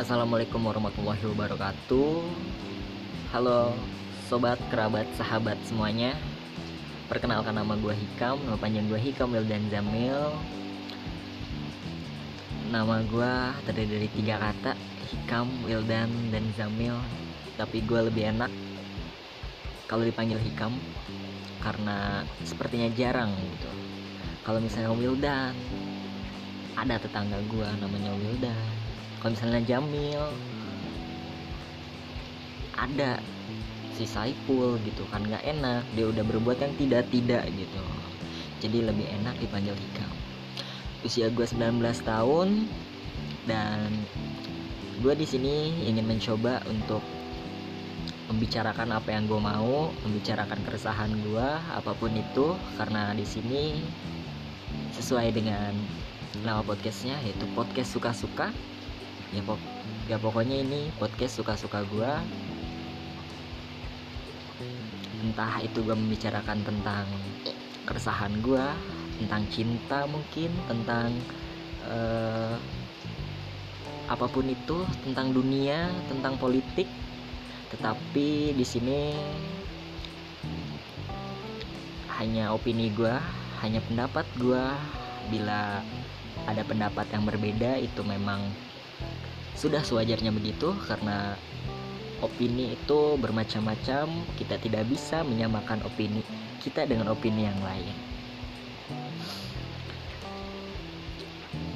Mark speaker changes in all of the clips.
Speaker 1: Assalamualaikum warahmatullahi wabarakatuh. Halo sobat, kerabat, sahabat semuanya. Perkenalkan nama gue Hikam, nama panjang gue Hikam Wildan Zamil Nama gue terdiri dari tiga kata Hikam, Wildan, dan Zamil Tapi gue lebih enak kalau dipanggil Hikam Karena sepertinya jarang gitu. Kalau misalnya Wildan Ada tetangga gue namanya Wildan kalau misalnya Jamil ada si Saiful gitu kan nggak enak. Dia udah berbuat yang tidak tidak gitu. Jadi lebih enak dipanggil Hikam. Usia gue 19 tahun dan gue di sini ingin mencoba untuk membicarakan apa yang gue mau membicarakan keresahan gue apa pun itu karena di sini sesuai dengan nama podcastnya yaitu podcast suka-suka ya pok ya pokoknya ini podcast suka-suka gue entah itu gue membicarakan tentang keresahan gue tentang cinta mungkin tentang uh, apa pun itu tentang dunia tentang politik. Tetapi di sini hanya opini gue hanya pendapat gue bila ada pendapat yang berbeda itu memang sudah sewajarnya begitu karena opini itu bermacam-macam, kita tidak bisa menyamakan opini kita dengan opini yang lain.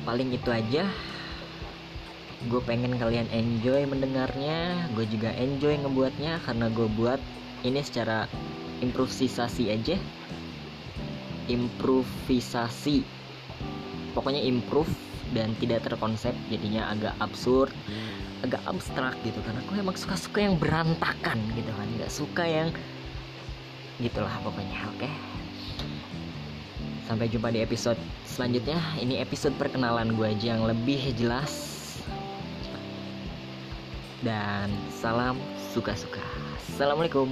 Speaker 1: Paling itu aja. Gue pengen kalian enjoy mendengarnya, gue juga enjoy ngebuatnya karena gue buat ini secara improvisasi aja. Improvisasi. Pokoknya improve dan tidak terkonsep jadinya agak absurd agak abstrak gitu. Karena aku emang suka-suka yang berantakan gitu kan nggak suka yang gitulah pokoknya oke? Okay? sampai jumpa di episode selanjutnya. Ini episode perkenalan gue aja yang lebih jelas. Dan salam suka-suka. Assalamualaikum